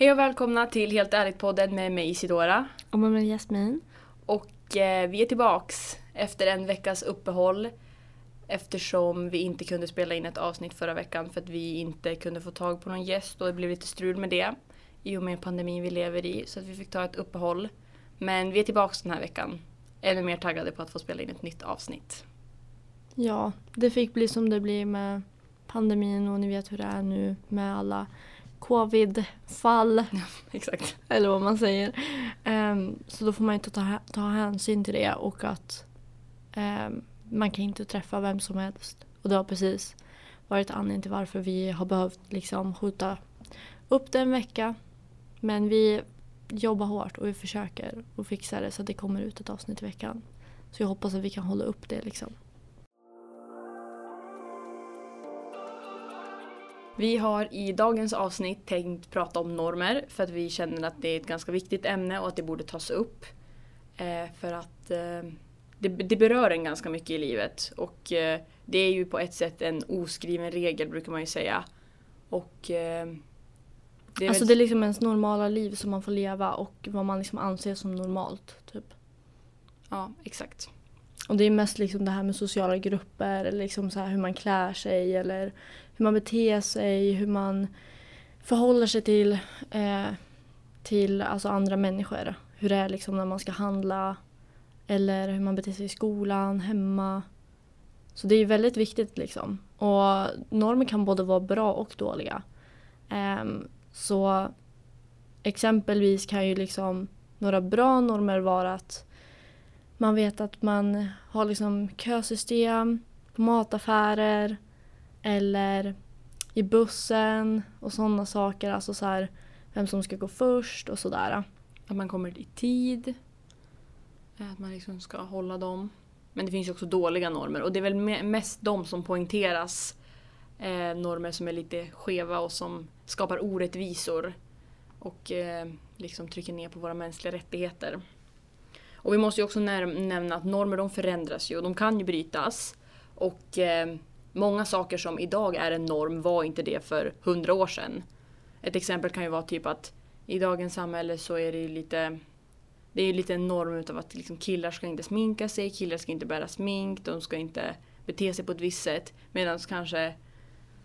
Hej och välkomna till Helt ärligt-podden med mig Isidora. Och med mig Jasmin. Och eh, vi är tillbaks efter en veckas uppehåll. Eftersom vi inte kunde spela in ett avsnitt förra veckan för att vi inte kunde få tag på någon gäst och det blev lite strul med det. I och med pandemin vi lever i så att vi fick ta ett uppehåll. Men vi är tillbaks den här veckan. Ännu mer taggade på att få spela in ett nytt avsnitt. Ja, det fick bli som det blir med pandemin och ni vet hur det är nu med alla covid-fall. Ja, exakt. Eller vad man säger. Um, så då får man inte ta, ta hänsyn till det och att um, man kan inte träffa vem som helst. Och det har precis varit anledningen till varför vi har behövt liksom skjuta upp det en vecka. Men vi jobbar hårt och vi försöker att fixa det så att det kommer ut ett avsnitt i veckan. Så jag hoppas att vi kan hålla upp det liksom. Vi har i dagens avsnitt tänkt prata om normer för att vi känner att det är ett ganska viktigt ämne och att det borde tas upp. Eh, för att eh, det, det, berör en ganska mycket i livet och eh, det är ju på ett sätt en oskriven regel brukar man ju säga. Och det är alltså det är liksom ens normala liv som man får leva och vad man liksom anser som normalt. Typ. Ja, exakt. Och det är mest liksom det här med sociala grupper, eller liksom så hur man klär sig eller hur man beter sig, hur man förhåller sig till, eh, till alltså andra människor. Hur det är liksom när man ska handla eller hur man beter sig i skolan, hemma. Så det är väldigt viktigt liksom. Och normer kan både vara bra och dåliga. Um, så exempelvis kan ju liksom några bra normer vara att man vet att man har liksom kösystem på mataffärer eller i bussen och sådana saker. Alltså så här, vem som ska gå först och sådär. Att man kommer i tid. Att man liksom ska hålla dem. Men det finns ju också dåliga normer och det är väl mest de som poängteras. Eh, normer som är lite skeva och som skapar orättvisor. Och eh, liksom trycker ner på våra mänskliga rättigheter. Och vi måste ju också nämna att normer de förändras ju och de kan ju brytas. Och eh, många saker som idag är en norm var inte det för hundra år sedan. Ett exempel kan ju vara typ att i dagens samhälle så är det ju lite det är ju lite en norm utav att liksom killar ska inte sminka sig, killar ska inte bära smink, de ska inte bete sig på ett visst sätt. Medan kanske,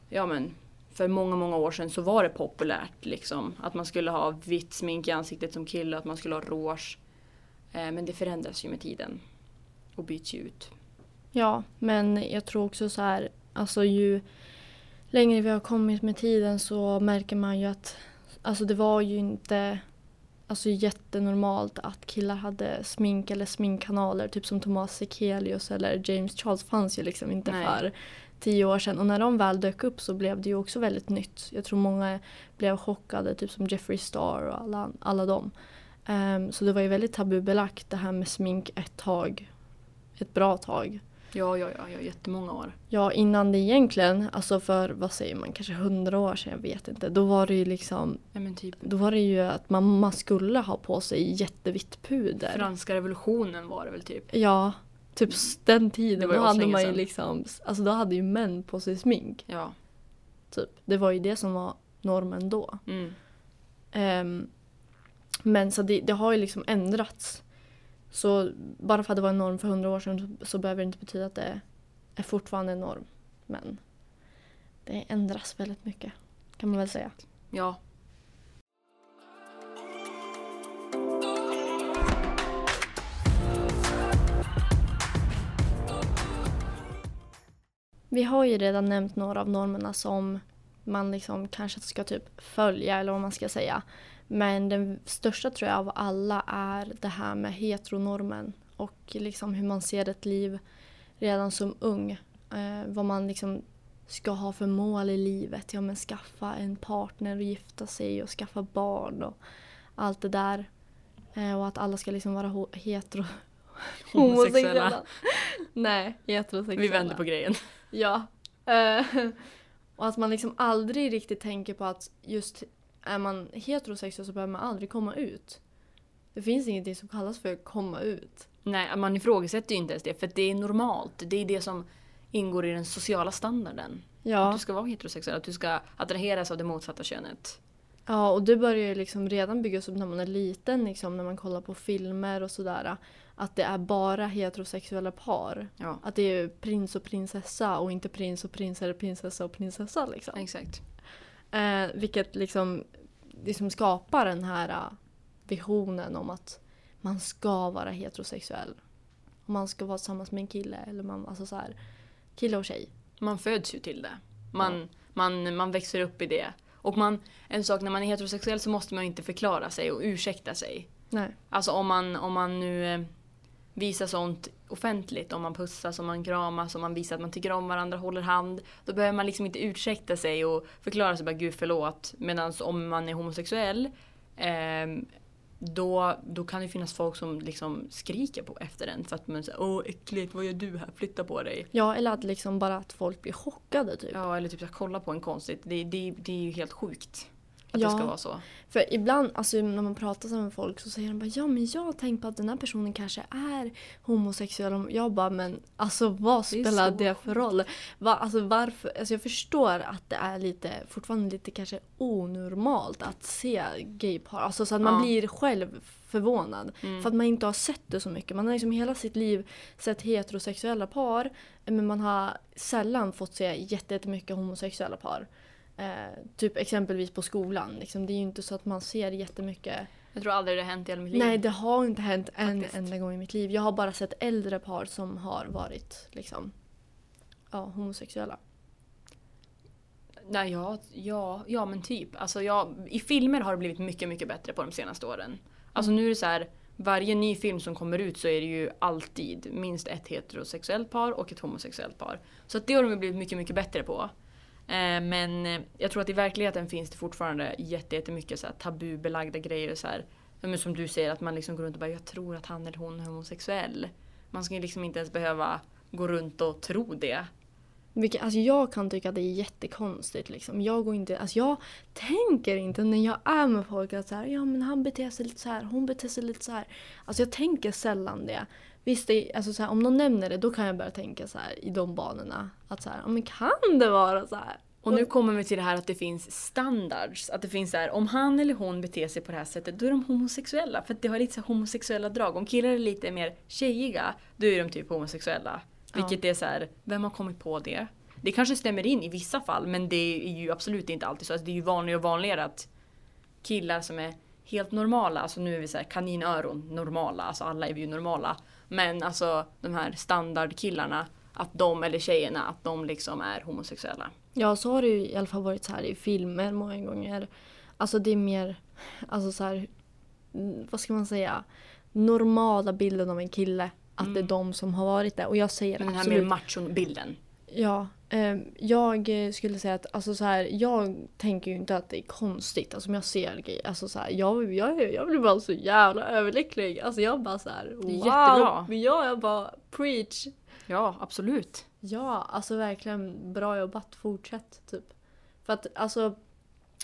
ja men för många, många år sedan så var det populärt liksom. Att man skulle ha vitt smink i ansiktet som kille, att man skulle ha rouge. Eh, men det förändras ju med tiden och byts ju ut. Ja, men jag tror också så här, alltså ju längre vi har kommit med tiden så märker man ju att alltså det var ju inte alltså jättenormalt att killar hade smink eller sminkkanaler, typ som Thomas Sekelius eller James Charles fanns ju liksom inte Nej. för tio år sedan. Och när de väl dök upp så blev det ju också väldigt nytt. Jag tror många blev chockade, typ som Jeffree Star och alla, alla dem. Um, så det var ju väldigt tabubelagt det här med smink ett tag. Ett bra tag. Ja, ja, ja, ja, jättemånga år. Ja, innan det egentligen, alltså för vad säger man, kanske hundra år sedan, jag vet inte. Då var det ju liksom, ja, typ. då var det ju att man, man skulle ha på sig jättevitt puder. Franska revolutionen var det väl typ? Ja, typ den tiden. Då hade man ju liksom, alltså då hade ju män på sig smink. Ja. Typ, det var ju det som var normen då. Mm. Um, men så det, det har ju liksom ändrats. Så bara för att det var en norm för hundra år sedan så behöver det inte betyda att det är fortfarande en norm. Men det ändras väldigt mycket kan man väl säga. Ja. Vi har ju redan nämnt några av normerna som man liksom kanske ska typ följa eller vad man ska säga. Men den största tror jag av alla är det här med heteronormen och liksom hur man ser ett liv redan som ung. Eh, vad man liksom ska ha för mål i livet. Ja men skaffa en partner och gifta sig och skaffa barn och allt det där. Eh, och att alla ska liksom vara hetero homosexuella. Nej, heterosexuella. Vi vänder på grejen. Ja. Eh, och att man liksom aldrig riktigt tänker på att just är man heterosexuell så behöver man aldrig komma ut. Det finns ingenting som kallas för komma ut. Nej, man ifrågasätter ju inte ens det för det är normalt. Det är det som ingår i den sociala standarden. Ja. Att du ska vara heterosexuell, att du ska attraheras av det motsatta könet. Ja, och det börjar ju liksom redan byggas upp när man är liten, liksom, när man kollar på filmer och sådär. Att det är bara heterosexuella par. Ja, Att det är prins och prinsessa och inte prins och prins eller prinsessa och prinsessa. Liksom. exakt. Eh, vilket liksom, liksom skapar den här eh, visionen om att man ska vara heterosexuell. Man ska vara tillsammans med en kille. Eller man, alltså så här, kille och tjej. Man föds ju till det. Man, man, man växer upp i det. Och man, en sak när man är heterosexuell så måste man inte förklara sig och ursäkta sig. Nej. Alltså om man, om man nu eh, visar sånt offentligt, om man pussas, om man kramas, om man visar att man tycker om varandra, håller hand. Då behöver man liksom inte ursäkta sig och förklara sig bara gud förlåt. Medan om man är homosexuell ehm, då, då kan det finnas folk som liksom skriker på efter en för att man säger åh äckligt, vad gör du här, flytta på dig. Ja, eller att liksom bara att folk blir chockade typ. Ja eller typ här, kolla på en konstigt, det, det, det är ju helt sjukt. Att Ja. det ska vara så. För ibland, alltså när man pratar så med folk så säger de bara ja men jag har tänkt på att den här personen kanske är homosexuell. Och Jag bara men alltså vad Det spelar så det för roll? Va, alltså varför? Alltså jag förstår att det är lite, fortfarande lite kanske onormalt att se gaypar. Alltså så att man Ja. blir själv förvånad. Mm. För att man inte har sett det så mycket. Man har liksom hela sitt liv sett heterosexuella par. Men man har sällan fått se jätte- jättemycket homosexuella par. Eh, typ exempelvis på skolan. Liksom. Det är ju inte så att man ser jättemycket. Jag tror aldrig det har hänt i hela mitt liv. Nej, det har inte hänt en Faktiskt. enda gång i mitt liv. Jag har bara sett äldre par som har varit liksom, ja, homosexuella. Nej, ja, ja, ja men typ. Alltså, jag, I filmer har det blivit mycket, mycket bättre på de senaste åren. Alltså nu är det så här, varje ny film som kommer ut så är det ju alltid minst ett heterosexuellt par och ett homosexuellt par. Så att det har de blivit mycket, mycket bättre på. Eh, men eh, jag tror att i verkligheten finns det fortfarande jättemycket så här tabubelagda grejer. Så här, men som du säger, att man liksom går runt och bara “jag tror att han eller hon är homosexuell”. Man ska ju liksom inte ens behöva gå runt och tro det. Vilket, alltså jag kan tycka att det är jättekonstigt. Liksom. Jag, går inte, alltså jag tänker inte när jag är med folk att så här, ja, men han beter sig lite så här, hon beter sig lite så här. Alltså jag tänker sällan det. Visst, det, alltså så här, om någon nämner det då kan jag börja tänka så här, i de banorna. Att så här, ja, men kan det vara så här? Och nu kommer vi till det här att det finns standards. Att det finns så här, om han eller hon beter sig på det här sättet, då är de homosexuella. För att det har lite så homosexuella drag. Om killar är lite mer tjejiga, då är de typ homosexuella. Ja. Vilket är så här, vem har kommit på det? Det kanske stämmer in i vissa fall, men det är ju absolut inte alltid så. Alltså, det är ju vanligare och vanligare att killar som är helt normala, alltså nu är vi så här kaninöron normala, alltså alla är vi ju normala. Men alltså de här standardkillarna, att de eller tjejerna, att de liksom är homosexuella. Ja, så har det ju i alla fall varit så här i filmer många gånger. Alltså det är mer, alltså så här, mm, vad ska man säga, normala bilden av en kille. Att det är de som har varit det. Och jag säger Den här absolut mer machon-bilden. Ja, eh, jag skulle säga att alltså så här, jag tänker ju inte att det är konstigt. Alltså om jag ser grejer, alltså så här, jag, jag, jag blir bara så jävla överlycklig. Alltså jag bara så här, wow! jättebra. Ja, jag bara preach! Ja, absolut. Ja, alltså verkligen bra jobbat, fortsätt typ. För att alltså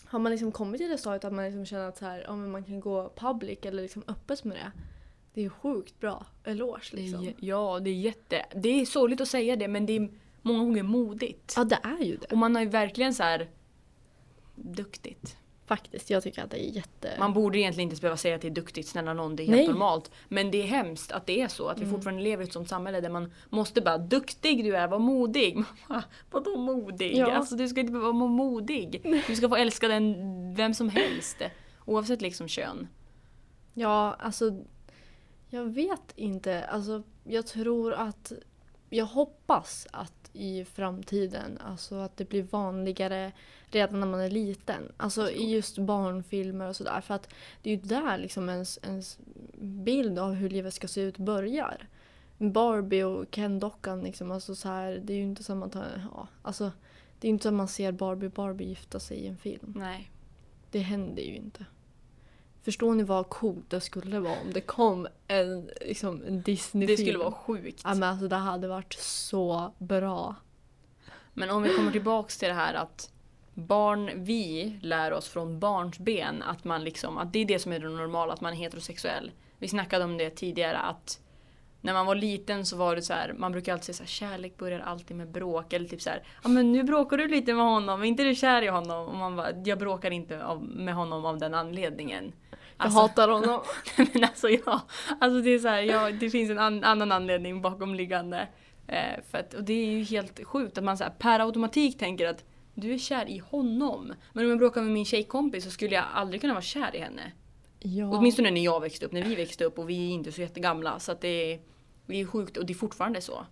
har man liksom kommit till det stadiet att man liksom känner att så här, ja, man kan gå public eller liksom öppet med det. Det är ju sjukt bra. Eloge Det liksom. är, ja, det är jätte... Det är sorgligt att säga det, men det är många gånger modigt. Ja, det är ju det. Och man har ju verkligen så här duktigt. Faktiskt, jag tycker att det är jätte... Man borde egentligen inte behöva säga att det är duktigt, snälla någon, det är helt Nej. normalt. Men det är hemskt att det är så, att vi Mm. fortfarande lever i ett sånt samhälle där man måste bara duktig du är, var modig. Vadå modig? Ja. Alltså du ska inte behöva vara modig. Du ska få älska den, vem som helst. Oavsett liksom kön. Ja, alltså jag vet inte. Alltså jag tror att jag hoppas att i framtiden, alltså att det blir vanligare redan när man är liten. Alltså i just barnfilmer och sådär. För att det är ju där liksom ens, ens bild av hur livet ska se ut börjar. Barbie och Ken-dockan liksom, alltså så här, det är ju inte som att, ja, alltså det är inte som att man ser Barbie och Barbie gifta sig i en film. Nej. Det händer ju inte. Förstår ni vad coolt det skulle vara om det kom en, liksom, en Disney-film? Det skulle vara sjukt. Ja, men alltså, det hade varit så bra. Men om vi kommer tillbaks till det här att barn, vi lär oss från barns ben att man liksom, att det är det som är det normala, att man är heterosexuell. Vi snackade om det tidigare att när man var liten så var det så här, man brukar alltid säga så här, kärlek börjar alltid med bråk. Eller typ så här, ja men nu bråkar du lite med honom, är inte du kär i honom? Och man bara, jag bråkar inte av, med honom av den anledningen. Jag hatar honom. men alltså ja, alltså det är så här, ja, det finns en an, annan anledning bakomliggande. Eh, för att, och det är ju helt sjukt att man så här, per automatik tänker att du är kär i honom. Men om jag bråkar med min tjejkompis så skulle jag aldrig kunna vara kär i henne. Ja. Åtminstone när jag växte upp, när vi växte upp och vi är inte så jättegamla. Så att det är, det är sjukt och det är fortfarande så.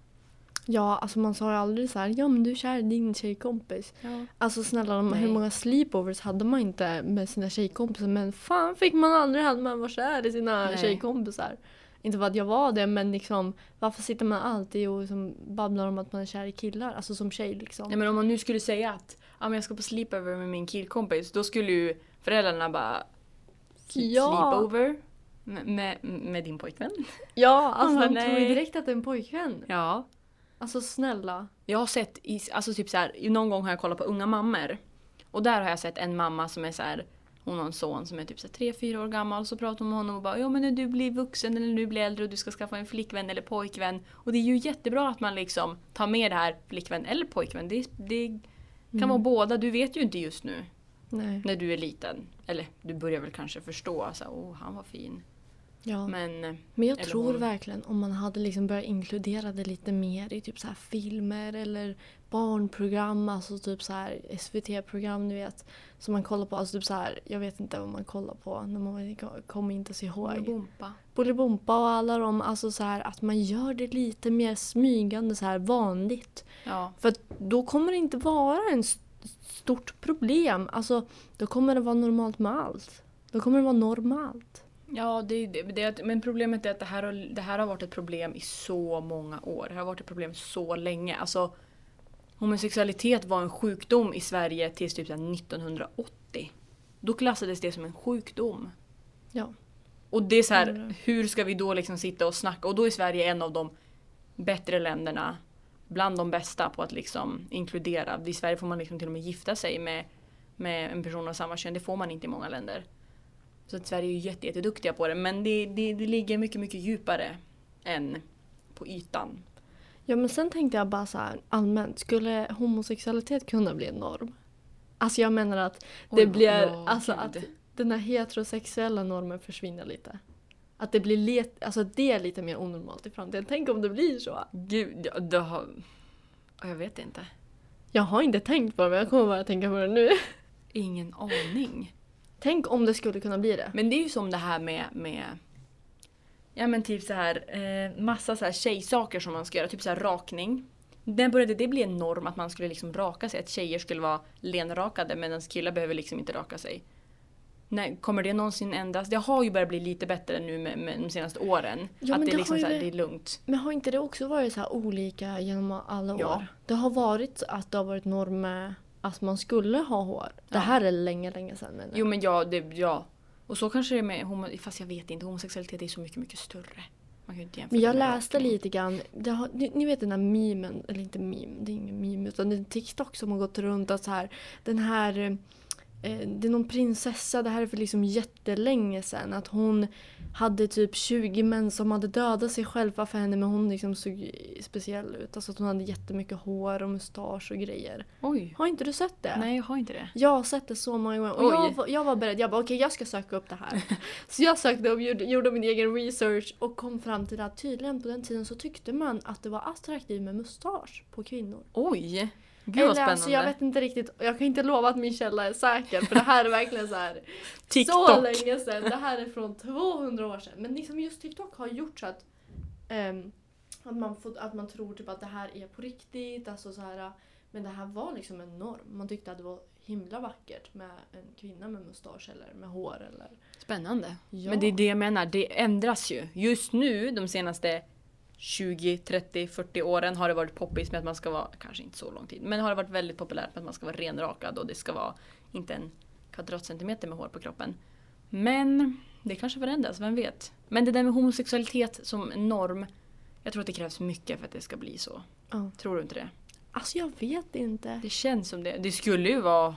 ja, alltså man sa ju aldrig så här, ja men du är kär i din tjejkompis. Ja. Alltså snälla, Nej. hur många sleepovers hade man inte med sina tjejkompisar? Men fan fick man aldrig hade man var kär i sina Nej. tjejkompisar. Inte för att jag var det, men liksom varför sitter man alltid och liksom babblar om att man är kär i killar? Alltså som tjej liksom. Nej, men om man nu skulle säga att ja, men jag ska på sleepover med min killkompis, då skulle ju föräldrarna bara Ja. sleepover med, med, med din pojkvän. Ja, alltså de tror ju direkt att det är en pojkvän. Ja. Alltså snälla. Jag har sett, i, alltså typ så här, någon gång har jag kollat på Unga mammor. Och där har jag sett en mamma som är så här, hon har en son som är typ så här, tre, fyra år gammal. Så pratar hon med honom och bara ja men när du blir vuxen eller när du blir äldre och du ska skaffa en flickvän eller pojkvän. Och det är ju jättebra att man liksom tar med det här flickvän eller pojkvän. Det, det kan Mm. vara båda, du vet ju inte just nu Nej. när du är liten. Eller du börjar väl kanske förstå, så här, åh han var fin. Ja. Men Men jag tror hon. verkligen om man hade liksom börjat inkludera det lite mer i typ så här filmer eller barnprogram, alltså typ så här SVT-program, ni vet. Som man kollar på, alltså typ så här, jag vet inte vad man kollar på, när man kommer inte så ihåg. Bompa. Bolibompa och alla de, alltså så här att man gör det lite mer smygande så här vanligt. Ja. För att då kommer det inte vara en st- stort problem, alltså då kommer det vara normalt med allt. Då kommer det vara normalt. Ja, det, det, det, men problemet är att det här, har, det här har varit ett problem i så många år. Det har varit ett problem så länge. Alltså, homosexualitet var en sjukdom i Sverige tills typ så här 1980. Då klassades det som en sjukdom. Ja. Och det är så här, Mm. hur ska vi då liksom sitta och snacka? Och då är Sverige en av de bättre länderna, bland de bästa på att liksom inkludera. I Sverige får man liksom till och med gifta sig med, med en person av samma kön. Det får man inte i många länder. Så att Sverige är jätte, jätteduktiga på det. Men det, det, det ligger mycket, mycket djupare än på ytan. Ja men sen tänkte jag bara så här allmänt, skulle homosexualitet kunna bli en norm? Alltså jag menar att det Oj, blir, ja, alltså gud. att den här heterosexuella normen försvinner lite. Att det blir let, alltså det är lite mer onormalt i framtiden. Tänk om det blir så. Gud, ja, det har... Jag vet inte. Jag har inte tänkt på det men jag kommer bara tänka på det nu. Ingen aning. Tänk om det skulle kunna bli det. Men det är ju som det här med, med ja men typ så här eh, massa så här tjejsaker som man ska göra, typ så här rakning. När började det bli en norm att man skulle liksom raka sig? Att tjejer skulle vara lenrakade medan killar behöver liksom inte raka sig. Nej, kommer det någonsin ändras? Det har ju börjat bli lite bättre nu med, med de senaste åren. Ja, att men det, det är liksom ju så här, det- det är lugnt. Men har inte det också varit så olika genom alla år? Ja. Det har varit att det har varit norm med att man skulle ha hår. Det Ja. här är länge, länge sedan jag. Jo men ja, det, ja. Och så kanske det är med homo, fast jag vet inte, homosexualitet är så mycket, mycket större. Man kan inte Men jag läste rakning. lite grann, det har, ni, ni vet den här memen, eller inte meme, det är ingen meme utan det är en TikTok som har gått runt att så här, den här, eh, det är någon prinsessa, det här är för liksom jättelänge sedan, att hon hade typ 20 män som hade dödat sig själva för henne men hon liksom såg speciell ut. Alltså att hon hade jättemycket hår och mustasch och grejer. Oj. Har inte du sett det? Nej, jag har inte det. Jag har sett det så många gånger och jag var, jag var beredd. Jag bara okej jag ska söka upp det här. så jag sökte upp, gjorde, gjorde min egen research och kom fram till att tydligen på den tiden så tyckte man att det var attraktivt med mustasch på kvinnor. Oj! Gud vad spännande. alltså jag vet inte riktigt, jag kan inte lova att min källa är säker för det här är verkligen så här så TikTok. länge sedan. Det här är från 200 år sedan. Men liksom just TikTok har gjort så att ehm, att, man får, att man tror typ att det här är på riktigt. Alltså så här, men det här var liksom en norm. Man tyckte att det var himla vackert med en kvinna med mustasch eller med hår eller... Spännande. Ja. Men det är det jag menar, det ändras ju. Just nu, de senaste 20, 30, 40 åren har det varit poppis med att man ska vara, kanske inte så lång tid, men har det varit väldigt populärt med att man ska vara renrakad och det ska vara inte en kvadratcentimeter med hår på kroppen. Men det kanske förändras, vem vet? Men det där med homosexualitet som norm, jag tror att det krävs mycket för att det ska bli så. Ja. Tror du inte det? Alltså jag vet inte. Det känns som det. Det skulle ju vara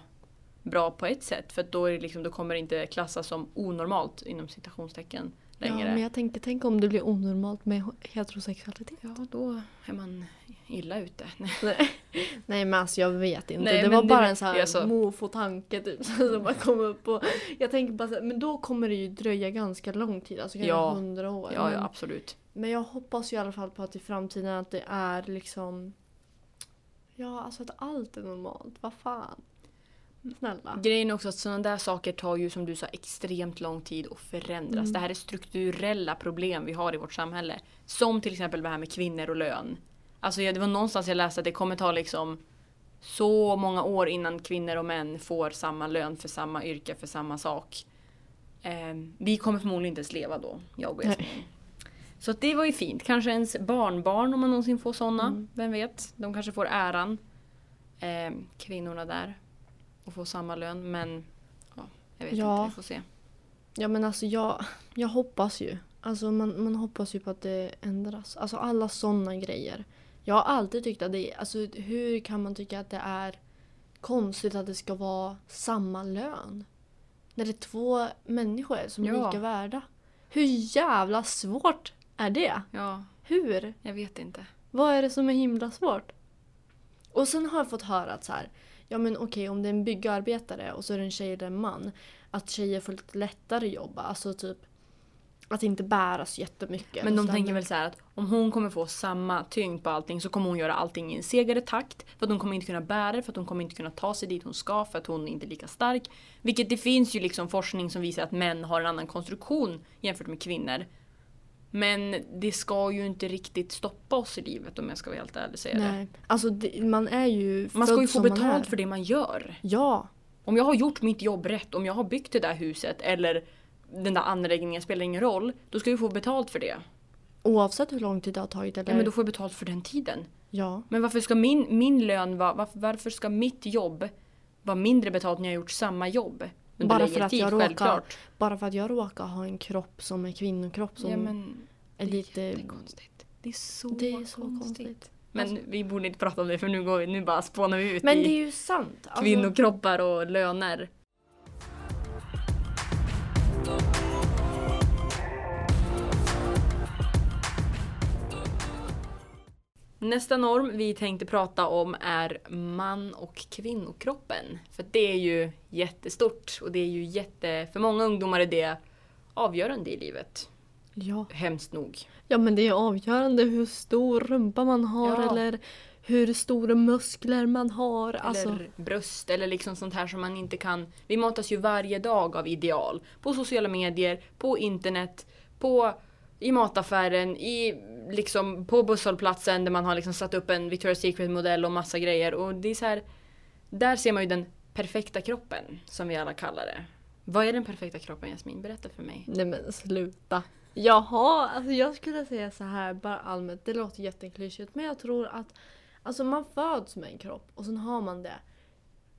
bra på ett sätt för då, är det liksom, då kommer det inte klassas som onormalt inom citationstecken längre. Ja, men jag tänker, tänk om det blir onormalt med heterosexualitet. Ja, då är man illa ute. Nej. Nej. Men alltså jag vet inte. Nej, det var det- bara en sån här alltså- mofo-tanke typ. Som bara kom upp och jag tänker bara så här, men då kommer det ju dröja ganska lång tid. Alltså kanske Ja. hundra år. Ja, men, ja, absolut. men jag hoppas ju i alla fall på att i framtiden att det är liksom Ja, alltså att allt är normalt. Vad fan. Snälla. Grejen är också att sådana där saker tar ju som du sa extremt lång tid att förändras. Mm. Det här är strukturella problem vi har i vårt samhälle. Som till exempel det här med kvinnor och lön. Alltså det var någonstans jag läste att det kommer ta liksom så många år innan kvinnor och män får samma lön för samma yrke, för samma sak. Eh, vi kommer förmodligen inte ens leva då, jag och Jasmin. Så det var ju fint. Kanske ens barnbarn om man någonsin får sådana. Mm. Vem vet? De kanske får äran. Eh, kvinnorna där. Och får samma lön. Men ja, jag vet Ja. inte. Vi får se. Ja men alltså jag, jag hoppas ju. Alltså man, man hoppas ju på att det ändras. Alltså alla sådana grejer. Jag har alltid tyckt att det är, alltså hur kan man tycka att det är konstigt att det ska vara samma lön? När det är två människor som är Ja. lika värda. Hur jävla svårt är det? Ja, Hur? jag vet inte. Vad är det som är himla svårt? Och sen har jag fått höra att så här, ja men okej om det är en byggarbetare och så är det en tjej eller en man, att tjejer får lite lättare jobba. Alltså typ att inte bära så jättemycket. Men de tänker väl så att om hon kommer få samma tyngd på allting så kommer hon göra allting i en segare takt. För att hon kommer inte kunna bära det, för att hon kommer inte kunna ta sig dit hon ska, för att hon inte är lika stark. Vilket det finns ju liksom forskning som visar att män har en annan konstruktion jämfört med kvinnor. Men det ska ju inte riktigt stoppa oss i livet om jag ska vara helt ärlig och säga det. Nej, alltså det, man är ju Man ska ju få betalt för det man gör. Ja, Om jag har gjort mitt jobb rätt, om jag har byggt det där huset eller den där anläggningen spelar ingen roll. Då ska jag få betalt för det. oavsett hur lång tid det har tagit. Eller, Ja, men då får jag betalt för den tiden. ja. Men varför ska min, min lön vara, varför, varför ska mitt jobb vara mindre betalt när jag har gjort samma jobb? Bara för att tid, jag råkar- självklart. Bara för att jag råkar ha en kropp som är kvinnokropp som Ja, men är lite... jättekonstigt. Det är så, Det är så konstigt. konstigt. Men Alltså- vi borde inte prata om det för nu, går vi, nu bara spånar vi ut Men i det är ju sant. Alltså, kvinnokroppar och löner. Nästa norm vi tänkte prata om är man och kvinnokroppen. För det är ju jättestort och det är ju jätte... För många ungdomar är det avgörande i livet. Ja. Hemskt nog. ja, men det är avgörande hur stor rumpa man har Ja. eller hur stora muskler man har. Alltså, Eller bröst eller liksom sånt här som man inte kan... Vi matas ju varje dag av ideal. På sociala medier, på internet, på, i mataffären, i, liksom, på busshållplatsen där man har liksom satt upp en Victoria's Secret-modell och massa grejer. Och det är så här, där ser man ju den perfekta kroppen, som vi alla kallar det. Vad är den perfekta kroppen Jasmin? Berätta för mig. Nej men sluta. Jaha, alltså jag skulle säga så här bara allmänt. Det låter jätteklyschigt men jag tror att alltså man föds med en kropp och sen har man det.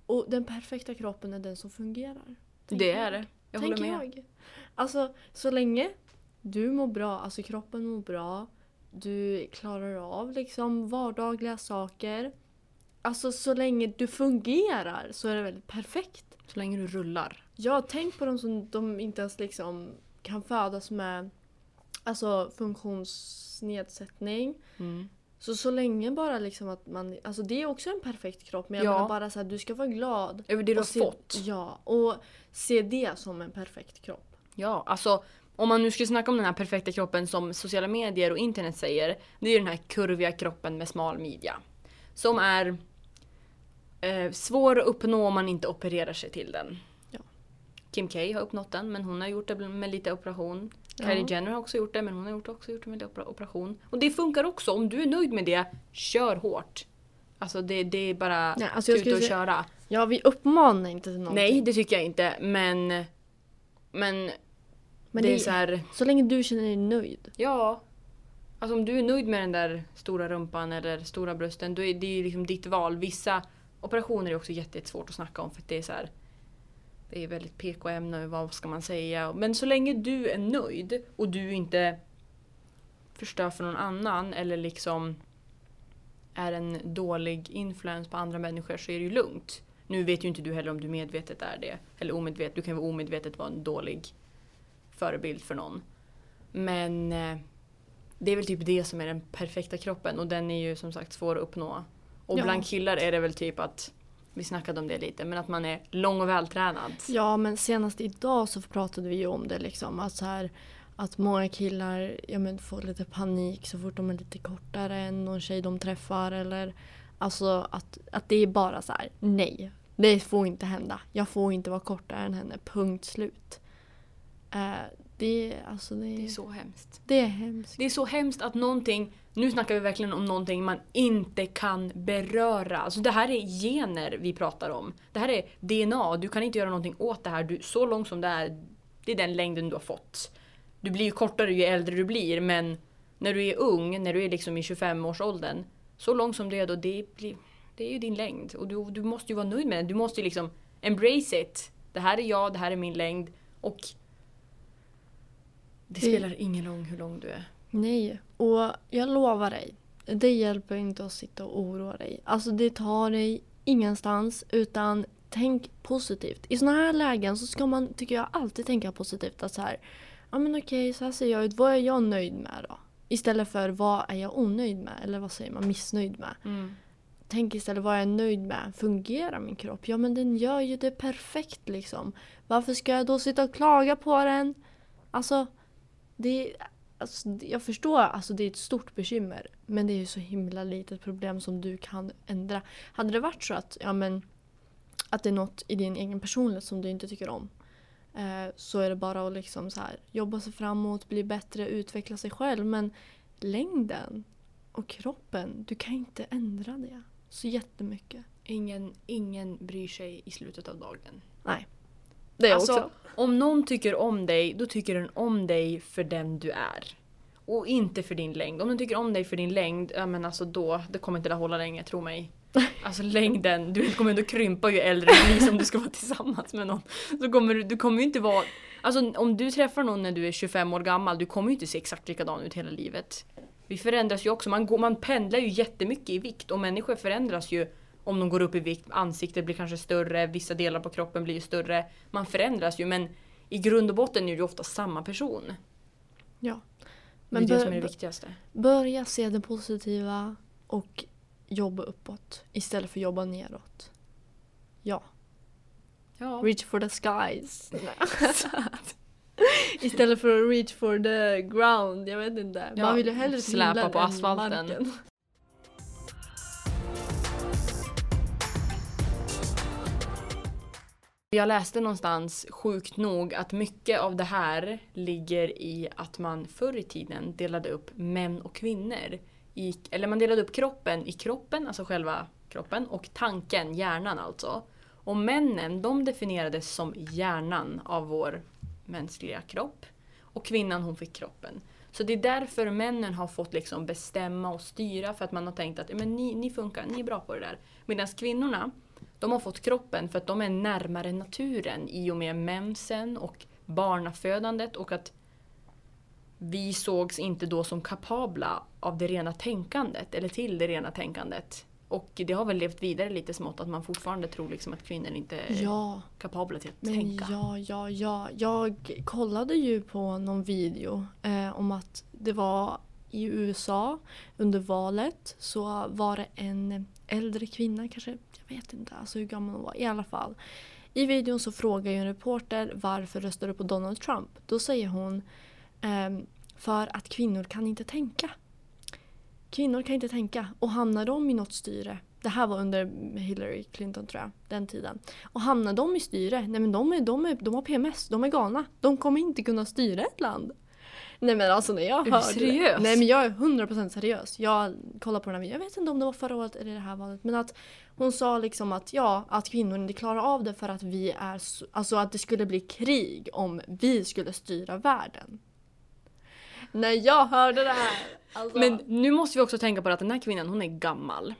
Och den perfekta kroppen är den som fungerar. det är det. Jag håller tänker med. jag. Alltså så länge du mår bra, alltså kroppen mår bra, du klarar av liksom vardagliga saker. Alltså så länge du fungerar så är det väldigt perfekt. Så länge du rullar. Ja, tänk på de som de inte ens liksom kan födas med alltså funktionsnedsättning. Mm. Så så länge bara liksom att man, alltså det är också en perfekt kropp men jag Ja. menar bara så här, du ska vara glad. Över det du har se, fått. Ja, och se det som en perfekt kropp. Ja, alltså om man nu skulle snacka om den här perfekta kroppen som sociala medier och internet säger, det är ju den här kurviga kroppen med smal midja. Som är eh, svår att uppnå om man inte opererar sig till den. Ja. Kim K har uppnått den, men hon har gjort det med lite operation. Ja. Kylie Jenner har också gjort det, men hon har gjort, också gjort det med lite opera- operation. Och det funkar också, om du är nöjd med det, kör hårt. Alltså det, det är bara Nej, alltså skulle och säga- köra. Ja, vi uppmanar inte till någonting. Nej, det tycker jag inte, men... Men, men det, det, är så här... så länge du känner dig nöjd. Ja. Alltså om du är nöjd med den där stora rumpan eller stora brösten, då är det ju liksom ditt val. Vissa operationer är också jätte- jättesvårt att snacka om för det är så här. Det är väldigt PK-ämne, vad ska man säga? Men så länge du är nöjd och du inte förstör för någon annan eller liksom är en dålig influens på andra människor så är det ju lugnt. Nu vet ju inte du heller om du medvetet är det. Eller omedvetet. Du kan ju omedvetet vara en dålig förebild för någon. Men eh, det är väl typ det som är den perfekta kroppen och den är ju som sagt svår att uppnå. Och Ja. bland killar är det väl typ att, vi snackade om det lite, men att man är lång och vältränad. Ja, men senast idag så pratade vi ju om det liksom. Att, så här, att många killar ja, men får lite panik så fort de är lite kortare än någon tjej de träffar. Eller, alltså att, att det är bara så här, nej. Det får inte hända. Jag får inte vara kortare än henne. Punkt slut. Eh, det, är- alltså det, Det är så hemskt. det är hemskt. Det är så hemskt att någonting, nu snackar vi verkligen om någonting man inte kan beröra. Alltså det här är gener vi pratar om. Det här är DNA, du kan inte göra någonting åt det här. Du, så långt som det är, det är den längden du har fått. Du blir ju kortare ju äldre du blir men när du är ung, när du är liksom i 25-årsåldern, så långt som du är då, det, blir, det är ju din längd. Och du, du måste ju vara nöjd med den. Du måste ju liksom embrace it. Det här är jag, det här är min längd. Och det spelar ingen roll hur lång du är. Nej, och jag lovar dig. Det hjälper inte att sitta och oroa dig. Alltså det tar dig ingenstans utan tänk positivt. I såna här lägen så ska man, tycker jag, alltid tänka positivt. Att så här, ja men okej, så här ser jag ut. Vad är jag nöjd med då? Istället för vad är jag onöjd med? Eller vad säger man, missnöjd med? Tänk istället vad jag är nöjd med. Fungerar min kropp? Ja men den gör ju det perfekt liksom. Varför ska jag då sitta och klaga på den? Alltså, det, alltså jag förstår alltså det är ett stort bekymmer. Men det är ju så himla litet problem som du kan ändra. Hade det varit så att, ja men, att det är något i din egen personlighet som du inte tycker om. Eh, så är det bara att liksom så här, jobba sig framåt, bli bättre, utveckla sig själv. Men längden och kroppen, du kan inte ändra det så jättemycket. Ingen, ingen bryr sig i slutet av dagen. Nej. Det är Alltså, också. om någon tycker om dig, då tycker den om dig för den du är. Och inte för din längd. Om den tycker om dig för din längd, ja men alltså då, det kommer inte det hålla länge, tro mig. Alltså längden, du kommer ändå krympa ju äldre du blir som du ska vara tillsammans med någon. Så kommer du, du kommer ju inte vara... Alltså om du träffar någon när du är 25 år gammal, du kommer ju inte se exakt likadan ut hela livet. Vi förändras ju också, man, går, man pendlar ju jättemycket i vikt och människor förändras ju om de går upp i vikt. Ansiktet blir kanske större, vissa delar på kroppen blir större. Man förändras ju men i grund och botten är ju ofta samma person. Ja. det är Men det som är det viktigaste. Börja se det positiva och jobba uppåt istället för jobba neråt. Ja. Ja. Reach for the skies. istället för att reach for the ground. Jag vet inte. Ja, Man vill ju hellre släpa på asfalten. marken. Jag läste någonstans, sjukt nog, att mycket av det här ligger i att man förr i tiden delade upp män och kvinnor. I, eller man delade upp kroppen i kroppen, alltså själva kroppen, och tanken, hjärnan alltså. Och männen, de definierades som hjärnan av vår mänskliga kropp. Och kvinnan, hon fick kroppen. Så det är därför männen har fått liksom bestämma och styra för att man har tänkt att men ni, ni funkar, ni är bra på det där. Medan kvinnorna, de har fått kroppen för att de är närmare naturen i och med mensen och barnafödandet och att vi sågs inte då som kapabla av det rena tänkandet eller till det rena tänkandet. Och det har väl levt vidare lite smått att man fortfarande tror liksom att kvinnor inte är Ja. kapabla till att Men tänka. ja, ja, ja. Jag kollade ju på någon video eh, om att det var i USA under valet så var det en äldre kvinna, kanske, vet inte alltså hur gammal hon var, i alla fall. I videon så frågar ju en reporter varför röstar du på Donald Trump? Då säger hon ehm, för att kvinnor kan inte tänka. Kvinnor kan inte tänka och hamnar de i något styre det här var under Hillary Clinton tror jag, den tiden. Och hamnar de i styre, nej men de, är, de, är, de har PMS, de är galna. De kommer inte kunna styra ett land. Nej men alltså när jag Är du hörde seriös? Det, nej men jag är 100% seriös. Jag kollar på den här videon, jag vet inte om det var förra året eller det här valet. Men att hon sa liksom att ja, att kvinnor inte klarar av det för att vi är så, Alltså att det skulle bli krig om vi skulle styra världen. När jag hörde det här. Alltså, Men nu måste vi också tänka på att den här kvinnan, hon är gammal.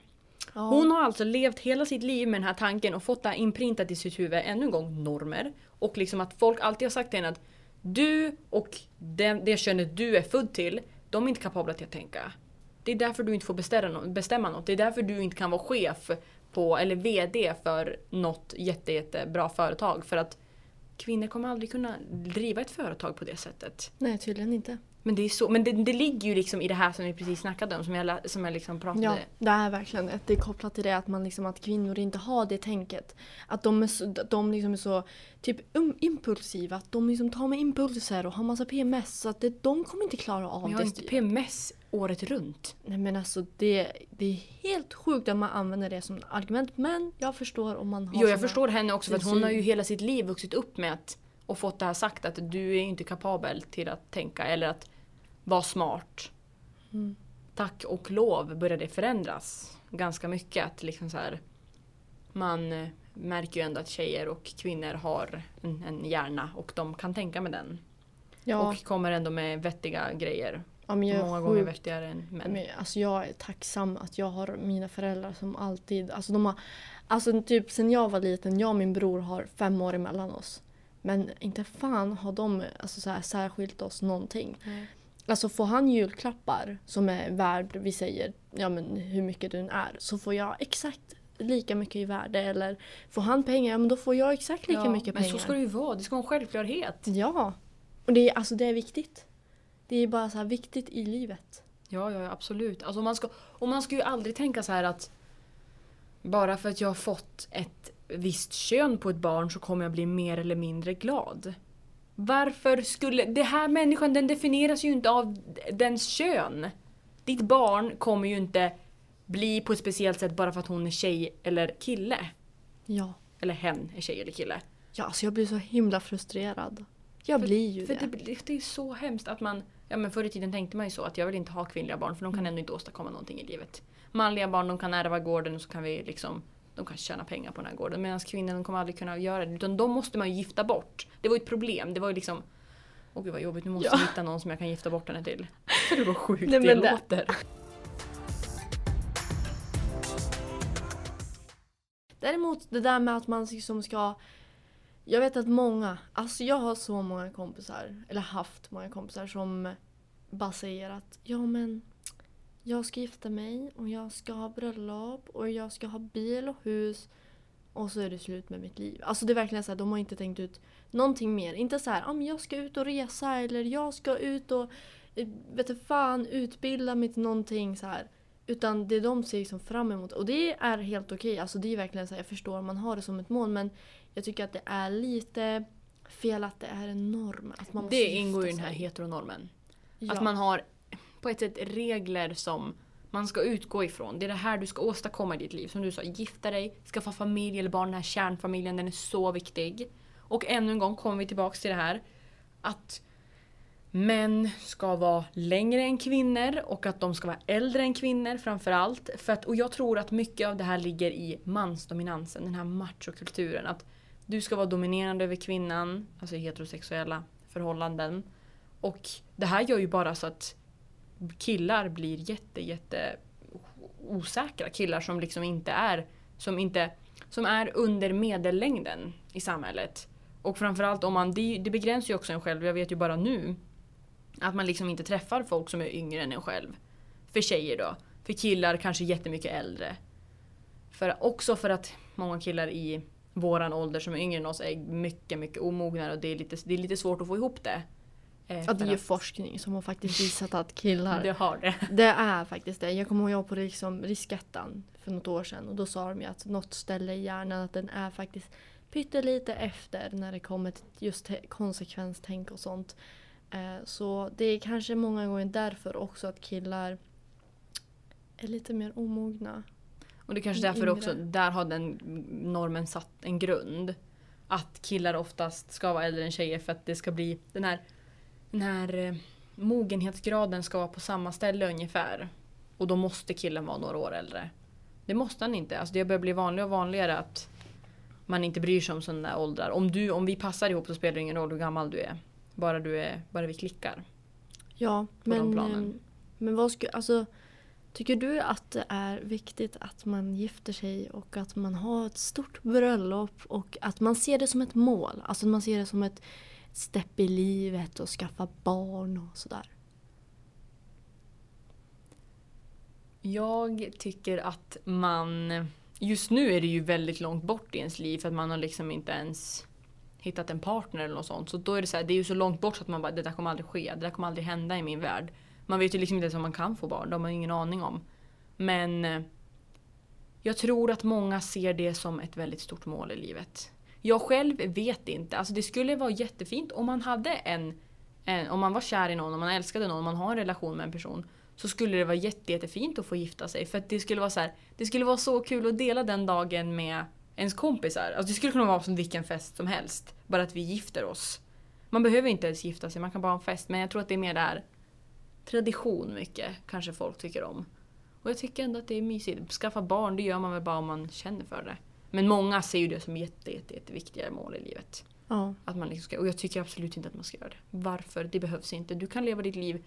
ja. Hon har alltså levt hela sitt liv med den här tanken och fått det inprintat i sitt huvud, ännu en gång normer. Och liksom att folk alltid har sagt till henne att du och det, det könet du är född till, de är inte kapabla till att tänka. Det är därför du inte får bestämma något. Det är därför du inte kan vara chef på, eller VD för något jätte, jättebra företag. För att kvinnor kommer aldrig kunna driva ett företag på det sättet. Nej tydligen inte. Men det är så, men det, det ligger ju liksom i det här som vi precis snackade om, som jag, som jag liksom pratade Ja, det är verkligen det. Det är kopplat till det att, man liksom, att kvinnor inte har det tänket. Att de är så, de liksom är så typ um, impulsiva. Att de liksom tar med impulser och har massa PMS. Så att det, de kommer inte klara av Men jag det. har inte PMS året runt. Nej men alltså det, det är helt sjukt att man använder det som argument. Men jag förstår om man har Jo, jag förstår henne också för att hon har ju hela sitt liv vuxit upp med att och fått det här sagt att du är inte kapabel till att tänka eller att vara smart. Mm. Tack och lov började det förändras ganska mycket. Att liksom så här, man eh, märker ju ändå att tjejer och kvinnor har en, en hjärna och de kan tänka med den. Ja, Och kommer ändå med vettiga grejer. ja Många gånger sjukt vettigare än män. Men, alltså jag är tacksam att jag har mina föräldrar som alltid, alltså de har, alltså typ sen jag var liten, jag och min bror har fem år emellan oss. Men inte fan har de alltså så här, särskilt oss någonting. Nej. Alltså får han julklappar som är värd, vi säger, ja men hur mycket den är, så får jag exakt lika mycket i värde. Eller får han pengar, ja men då får jag exakt lika Ja, mycket men pengar. så ska det ju vara, det ska vara en självklarhet. Ja. Och det är, alltså det är viktigt. Det är bara så viktigt i livet. Ja, ja, ja, absolut. Alltså man ska, och man ska ju aldrig tänka så här att bara för att jag har fått ett visst kön på ett barn så kommer jag bli mer eller mindre glad. Varför skulle... Det här människan den definieras ju inte av dens kön. Ditt barn kommer ju inte bli på ett speciellt sätt bara för att hon är tjej eller kille. Ja. Eller hen är tjej eller kille. Ja, alltså jag blir så himla frustrerad. Jag blir ju För det. det, det är så hemskt att man... Ja men förr i tiden tänkte man ju så att jag vill inte ha kvinnliga barn för de kan Mm. ändå inte åstadkomma någonting i livet. Manliga barn de kan ärva gården och så kan vi liksom... De kan tjäna pengar på den här gården medan kvinnorna de kommer aldrig kunna göra det. Utan de måste man ju gifta bort. Det var ju ett problem. Det var ju liksom... Åh gud vad jobbigt, nu måste Ja. jag hitta någon som jag kan gifta bort henne till. För det var sjukt Nej, det, men det- låter. Däremot det där med att man liksom ska... Jag vet att många, alltså jag har så många kompisar, eller haft många kompisar som bara säger att ja men jag ska gifta mig och jag ska ha bröllop och jag ska ha bil och hus och så är det slut med mitt liv. Alltså det är verkligen så här, de har inte tänkt ut någonting mer. Inte så här, ah, men jag ska ut och resa eller jag ska ut och eh, vet du fan utbilda mig till någonting så här. Utan det de ser liksom fram emot. Och det är helt okej. Alltså det är verkligen så här, jag förstår man har det som ett mål men jag tycker att det är lite fel att det är en norm. Att man måste Det ingår i den här heteronormen. Ja. Att man har på ett sätt regler som man ska utgå ifrån. Det är det här du ska åstadkomma i ditt liv. Som du sa, gifta dig, skaffa familj eller barn. Den här kärnfamiljen, den är så viktig. Och ännu en gång kommer vi tillbaks till det här. Att män ska vara längre än kvinnor och att de ska vara äldre än kvinnor framförallt. För att, och jag tror att mycket av det här ligger i mansdominansen, den här machokulturen. Att du ska vara dominerande över kvinnan, alltså i heterosexuella förhållanden. Och det här gör ju bara så att killar blir jätte, jätte osäkra. Killar som liksom inte är, som inte, som är under medellängden i samhället. Och framförallt om man, det, det begränsar ju också en själv, jag vet ju bara nu att man liksom inte träffar folk som är yngre än en själv. För tjejer då. För killar kanske jättemycket äldre. För, också för att många killar i våran ålder som är yngre än oss är mycket, mycket omognare och det är lite, det är lite svårt att få ihop det. Eh, Ja, det är ju forskning som har faktiskt visat att killar... Det har det. Det är faktiskt det. Jag kommer ihåg jag på liksom riskettan för något år sedan och då sa de ju att något ställe i hjärnan att den är faktiskt pyttelite efter när det kommer till just konsekvenstänk och sånt. Eh, Så det är kanske många gånger därför också att killar är lite mer omogna. Och det är kanske Mm, därför också, där har den normen satt en grund. Att killar oftast ska vara äldre än tjejer för att det ska bli den här, den här eh, mogenhetsgraden ska vara på samma ställe ungefär. Och då måste killen vara några år äldre. Det måste han inte. Alltså det börjar bli vanligare och vanligare att man inte bryr sig om sådana åldrar. Om, du, om vi passar ihop så spelar det ingen roll hur gammal du är. Bara, du är, bara vi klickar. Ja, På de men, planen. eh, men vad skulle, alltså Tycker du att det är viktigt att man gifter sig och att man har ett stort bröllop och att man ser det som ett mål? Alltså man ser det som ett stepp i livet och skaffa barn och sådär. Jag tycker att man... Just nu är det ju väldigt långt bort i ens liv för att man har liksom inte ens hittat en partner eller något sånt. Så då är det så här, det är ju så långt bort så att man bara det där kommer aldrig ske. Det där kommer aldrig hända i min värld. Man vet ju liksom inte ens om man kan få barn. Det har man ingen aning om. Men eh, jag tror att många ser det som ett väldigt stort mål i livet. Jag själv vet inte. Alltså det skulle vara jättefint om man hade en, en om man var kär i någon, om man älskade någon, om man har en relation med en person. Så skulle det vara jätte, jättefint att få gifta sig. För att det skulle vara så här, det skulle vara så kul att dela den dagen med ens kompisar. Alltså det skulle kunna vara som vilken fest som helst. Bara att vi gifter oss. Man behöver inte ens gifta sig, man kan bara ha en fest. Men jag tror att det är mer där tradition mycket, kanske folk tycker om. Och jag tycker ändå att det är mysigt. Skaffa barn, det gör man väl bara om man känner för det. Men många ser ju det som jätte, jätte, jätte viktiga mål i livet. Ja. Att man liksom ska, och jag tycker absolut inte att man ska göra det. Varför? Det behövs inte. Du kan leva ditt liv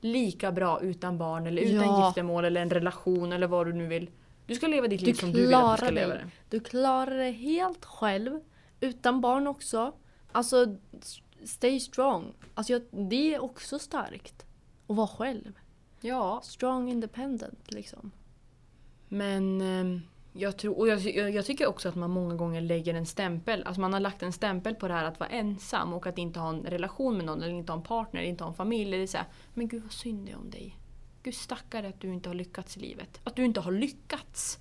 lika bra utan barn eller utan Ja. giftermål eller en relation eller vad du nu vill. Du ska leva ditt liv Du som du vill att du ska leva dig. det. Du klarar det helt själv. Utan barn också. Alltså, stay strong. Alltså, jag, det är också starkt. Att vara själv. Ja, Strong independent liksom. men ehm, jag, tror, och jag, jag, tycker också att man många gånger lägger en stämpel. Alltså man har lagt en stämpel på det här att vara ensam och att inte ha en relation med någon eller inte ha en partner, inte ha en familj. Det är så här, men gud vad synd det är om dig. Gud stackare att du inte har lyckats i livet. Att du inte har lyckats.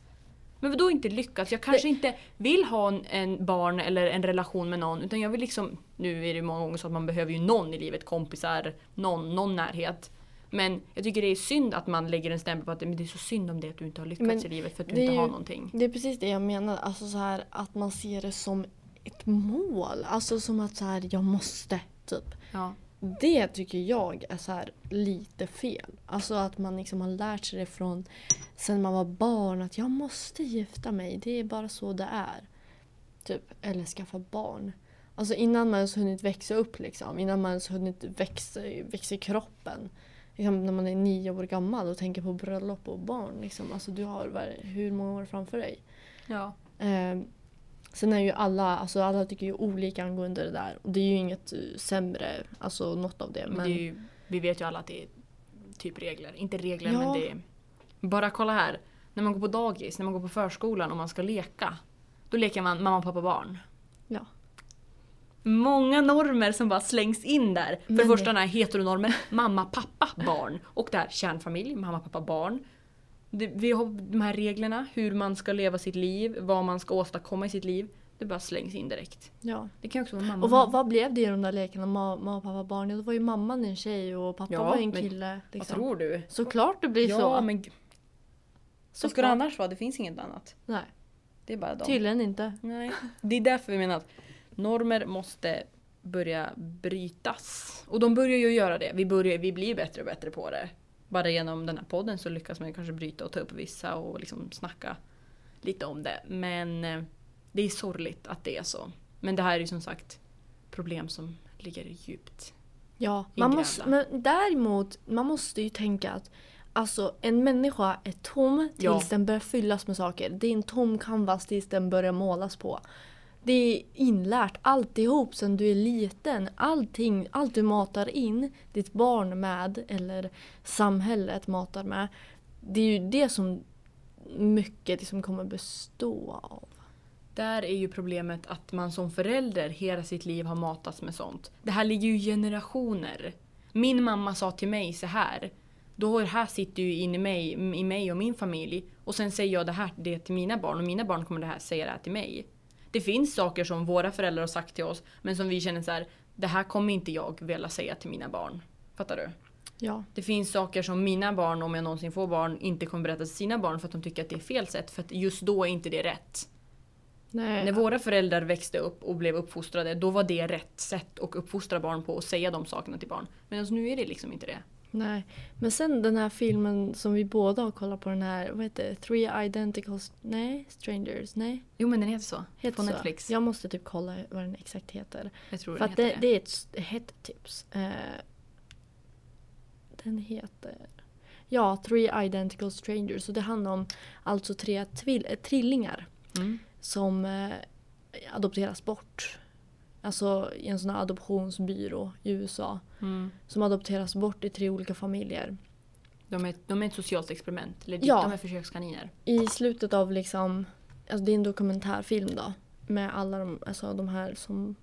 Men vadå inte lyckats? Jag kanske inte vill ha en, en barn eller en relation med någon utan jag vill liksom... Nu är det många gånger så att man behöver ju någon i livet, kompisar, någon, någon närhet. Men jag tycker det är synd att man lägger en stämpel på att men det är så synd om det att du inte har lyckats Men i livet för att du inte ju- har någonting. Det är precis det jag menar. Alltså så här att man ser det som ett mål. Alltså som att så här, jag måste. Typ. Ja. Det tycker jag är så här lite fel. Alltså att man liksom har lärt sig det från sen man var barn att jag måste gifta mig. Det är bara så det är. Typ. Eller skaffa barn. Alltså innan man ens hunnit växa upp liksom. Innan man ens hunnit växa, växa i kroppen. Liksom när man är nio år gammal och tänker på bröllop och barn. Liksom. Alltså du har vad- hur många år framför dig? ja. Eh, sen är ju alla, alltså alla tycker ju olika angående det där. Och det är ju inget eh, sämre, alltså något av det. Men det ju, vi vet ju alla att det är typ regler. Inte regler Ja. men det är... Bara kolla här. När man går på dagis, när man går på förskolan och man ska leka. Då leker man mamma, pappa, barn. Ja. Många normer som bara slängs in där. För Men det det- första den här heteronormen, mamma, pappa, barn. Och där kärnfamilj, mamma, pappa, barn. Det, vi har de här reglerna, hur man ska leva sitt liv, vad man ska åstadkomma i sitt liv. Det bara slängs in direkt. ja. Det kan också vara mamma. Och vad, vad blev det i de där lekarna? Ma- Mamma, pappa, barn? Ja, då var ju mamman en tjej och pappa Ja, var en kille. Vad Liksom. tror du? Såklart det blir Ja, så. men vad ska det annars vara? Det finns inget annat. Nej, Det är bara dem. tydligen inte. Nej. Det är därför vi menar att normer måste börja brytas. Och de börjar ju göra det. Vi, börjar, vi blir bättre och bättre på det. Bara genom den här podden så lyckas man kanske bryta och ta upp vissa och liksom snacka lite om det. Men eh, det är sorgligt att det är så. Men det här är ju som sagt problem som ligger djupt. Ja, man måste, men däremot, man måste ju tänka att Alltså en människa är tom tills Ja. den börjar fyllas med saker. Det är en tom canvas tills den börjar målas på. Det är inlärt alltihop sen du är liten. Allting, allt du matar in ditt barn med eller samhället matar med. Det är ju det som mycket liksom kommer bestå av. Där är ju problemet att man som förälder hela sitt liv har matats med sånt. Det här ligger ju i generationer. Min mamma sa till mig så här. Då det här sitter ju in i mig, i mig och min familj. Och sen säger jag det här det till mina barn och mina barn kommer det här säga det här till mig. Det finns saker som våra föräldrar har sagt till oss men som vi känner så här. Det här kommer inte jag vilja säga till mina barn. Fattar du? Ja. Det finns saker som mina barn, om jag någonsin får barn, inte kommer berätta till sina barn för att de tycker att det är fel sätt. För att just då är inte det rätt. Nej. När våra föräldrar växte upp och blev uppfostrade, då var det rätt sätt att uppfostra barn på och säga de sakerna till barn. Men alltså, nu är det liksom inte det. Nej. Men sen den här filmen som vi båda har kollat på den här, vad heter det? Three Identical... Nej? Strangers? Nej? Jo men den heter så. Heter på så? Netflix. Jag måste typ kolla vad den exakt heter. Jag tror För den att heter det, det. det är ett hett tips. Eh, den heter... Ja, Three Identical Strangers. Och det handlar om alltså tre trillingar Mm. som eh, adopteras bort. Alltså i en sån här adoptionsbyrå i USA. Mm. Som adopteras bort i tre olika familjer. De, är, de är ett socialt experiment. Legit, Ja. De är försökskaniner. I slutet av liksom, alltså det är en dokumentärfilm då. med alla de, alltså de här som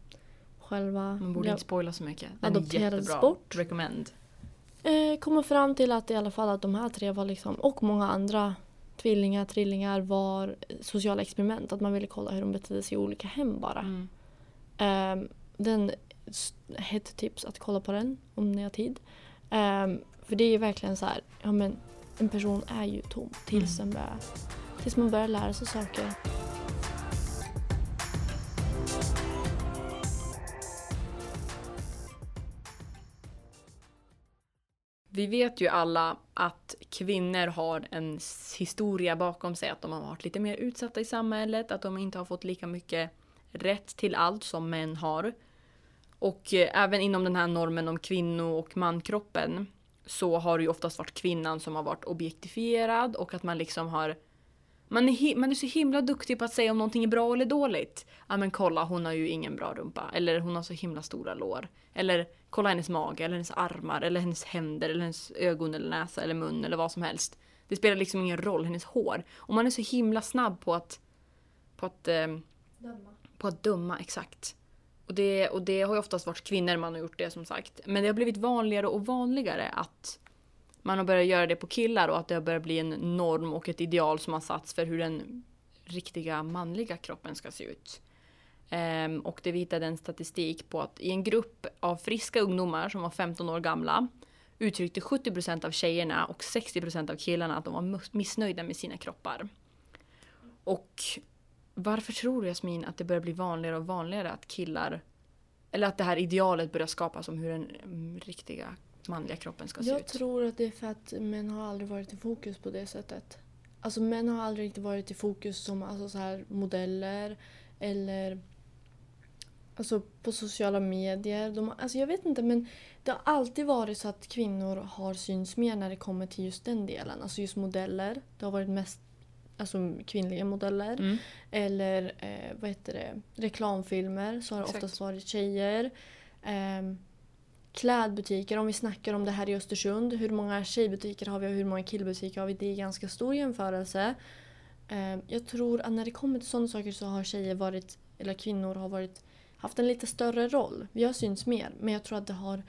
själva Man borde inte spoila så mycket. Den är Adopterades jättebra. bort. Recommend. eh, kommer fram till att i alla fall att de här tre var liksom, och många andra tvillingar, trillingar var sociala experiment. Att man ville kolla hur de betedde sig i olika hem bara. Mm. Um, den s- hett tips att kolla på den om ni har tid. Ehm, för det är ju verkligen så här, ja men en person är ju tom tills, Mm. börjar, tills man börjar lära sig saker. Vi vet ju alla att kvinnor har en historia bakom sig, att de har varit lite mer utsatta i samhället, att de inte har fått lika mycket rätt till allt som män har. Och eh, även inom den här normen om kvinno och mankroppen så har det ju oftast varit kvinnan som har varit objektifierad och att man liksom har man är, man är så himla duktig på att säga om någonting är bra eller dåligt. Ja men kolla hon har ju ingen bra rumpa. Eller hon har så himla stora lår. Eller kolla hennes mage eller hennes armar eller hennes händer eller hennes ögon eller näsa eller mun eller vad som helst. Det spelar liksom ingen roll, hennes hår. Och man är så himla snabb på att på att, eh, på att döma exakt. Och det, och det har ju oftast varit kvinnor man har gjort det som sagt. Men det har blivit vanligare och vanligare att man har börjat göra det på killar och att det har börjat bli en norm och ett ideal som har satts för hur den riktiga manliga kroppen ska se ut. Um, och det hittade en statistik på att i en grupp av friska ungdomar som var 15 år gamla uttryckte 70% av tjejerna och 60% av killarna att de var missnöjda med sina kroppar. Och varför tror du Jasmin att det börjar bli vanligare och vanligare att killar eller att det här idealet börjar skapas om hur den mm, riktiga manliga kroppen ska se Jag ut? tror att det är för att män har aldrig varit i fokus på det sättet. Alltså män har aldrig riktigt varit i fokus som alltså, så här, modeller eller alltså, på sociala medier. De, alltså, jag vet inte men det har alltid varit så att kvinnor har synts mer när det kommer till just den delen. Alltså just modeller. Det har varit mest alltså, kvinnliga modeller. Mm. Eller eh, vad heter det? reklamfilmer så har det Exakt. oftast varit tjejer. Ehm, klädbutiker, om vi snackar om det här i Östersund. Hur många tjejbutiker har vi och hur många killbutiker har vi? Det är ganska stor jämförelse. Ehm, jag tror att när det kommer till sådana saker så har tjejer varit, eller kvinnor har varit, haft en lite större roll. Vi har synts mer men jag tror att det har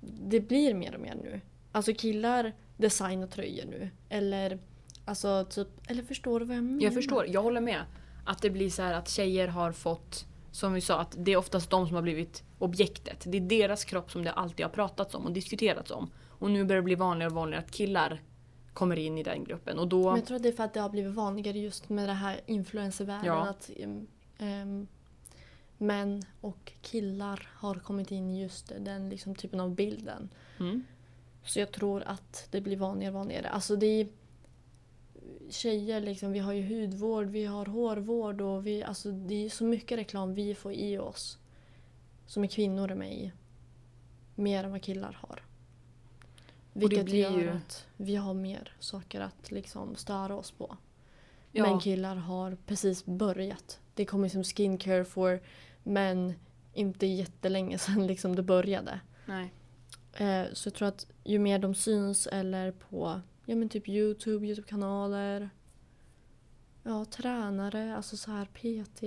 det blir mer och mer nu. Alltså killar designar tröjor nu. Eller alltså typ, eller förstår du vad jag menar? Jag förstår, jag håller med. Att det blir så här att tjejer har fått, som vi sa, att det är oftast de som har blivit objektet. Det är deras kropp som det alltid har pratats om och diskuterats om. Och nu börjar det bli vanligare och vanligare att killar kommer in i den gruppen. Och då... Men jag tror att det är för att det har blivit vanligare just med det här influencervärlden. Ja. Att um, män och killar har kommit in i just den liksom, typen av bilden. Mm. Så jag tror att det blir vanligare och vanligare. Alltså det är tjejer liksom, vi har ju hudvård, vi har hårvård och vi, alltså det är så mycket reklam vi får i oss. Som är kvinnor är med i. Mer än vad killar har. Vilket blir gör ju- att vi har mer saker att liksom störa oss på. Ja. Men killar har precis börjat. Det kommer som skincare for men inte jättelänge sedan liksom det började. Nej. Eh, så jag tror att ju mer de syns eller på ja, men typ Youtube, Youtube-kanaler. Ja, tränare, alltså så här PT.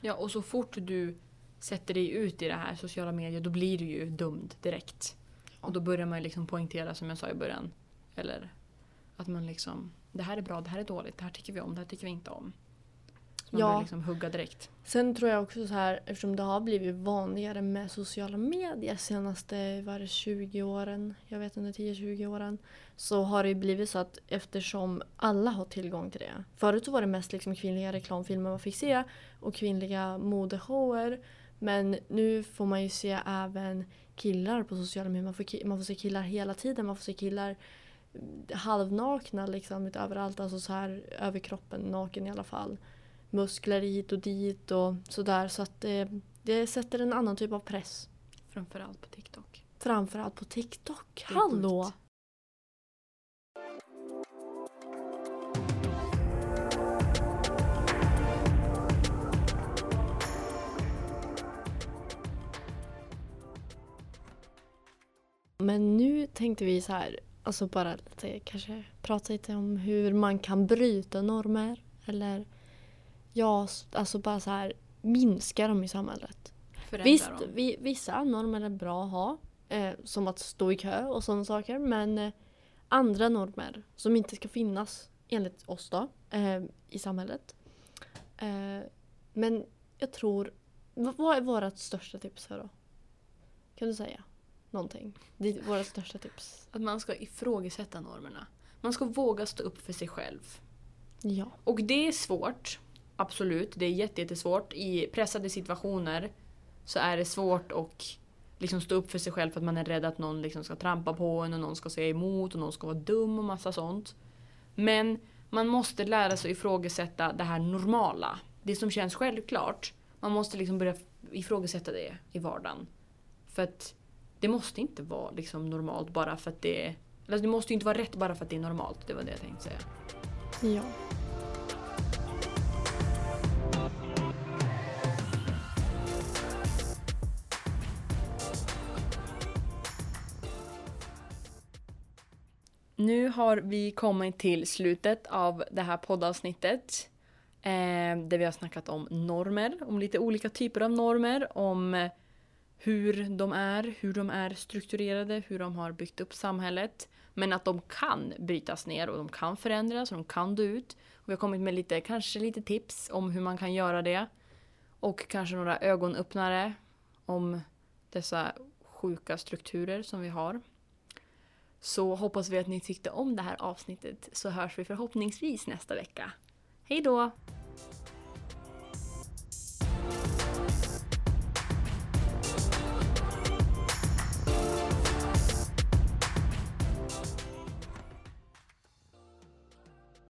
Ja, och så fort du sätter dig ut i det här sociala medier då blir du ju dömd direkt. Och då börjar man ju liksom poängtera som jag sa i början. Eller att man liksom, det här är bra, det här är dåligt, det här tycker vi om, det här tycker vi inte om. Man Ja. börjar liksom hugga direkt. Sen tror jag också så här, eftersom det har blivit vanligare med sociala medier senaste var det 20 åren, jag vet inte, 10-20 åren. Så har det blivit så att eftersom alla har tillgång till det. Förut så var det mest liksom kvinnliga reklamfilmer man fick se och kvinnliga modeshower. Men nu får man ju se även killar på sociala medier. Man får, man får se killar hela tiden. Man får se killar mm, halvnakna liksom överallt. Alltså så här över kroppen, naken i alla fall. Muskler hit och dit och sådär. Så att det, det sätter en annan typ av press. Framförallt på TikTok. Framförallt på TikTok. Hallå! sjukt. Men nu tänkte vi så här, alltså bara lite, kanske prata lite om hur man kan bryta normer. Eller ja, alltså bara så här, minska dem i samhället. Förändra Visst, dem. vi, vissa normer är bra att ha. Eh, som att stå i kö och sådana saker. Men eh, andra normer som inte ska finnas enligt oss då eh, i samhället. Eh, men jag tror... Vad är vårt största tips här då? Kan du säga någonting? Det är våra största tips. Att man ska ifrågasätta normerna. Man ska våga stå upp för sig själv. Ja. Och det är svårt. Absolut, det är jättesvårt. I pressade situationer så är det svårt att liksom stå upp för sig själv för att man är rädd att någon liksom ska trampa på en och någon ska säga emot och någon ska vara dum och massa sånt. Men man måste lära sig ifrågasätta det här normala. Det som känns självklart. Man måste liksom börja ifrågasätta det i vardagen. För att det måste inte vara liksom normalt bara för att det. Eller det måste inte vara rätt bara för att det är normalt. Det var det jag tänkte säga. Ja. Nu har vi kommit till slutet av det här poddavsnittet. Eh, där vi har snackat om normer, om lite olika typer av normer, om hur de är, hur de är strukturerade, hur de har byggt upp samhället. Men att de kan brytas ner och de kan förändras och de kan dö ut. Och vi har kommit med lite, kanske lite tips om hur man kan göra det. Och kanske några ögonöppnare om dessa sjuka strukturer som vi har. Så hoppas vi att ni tyckte om det här avsnittet så hörs vi förhoppningsvis nästa vecka. Hej då!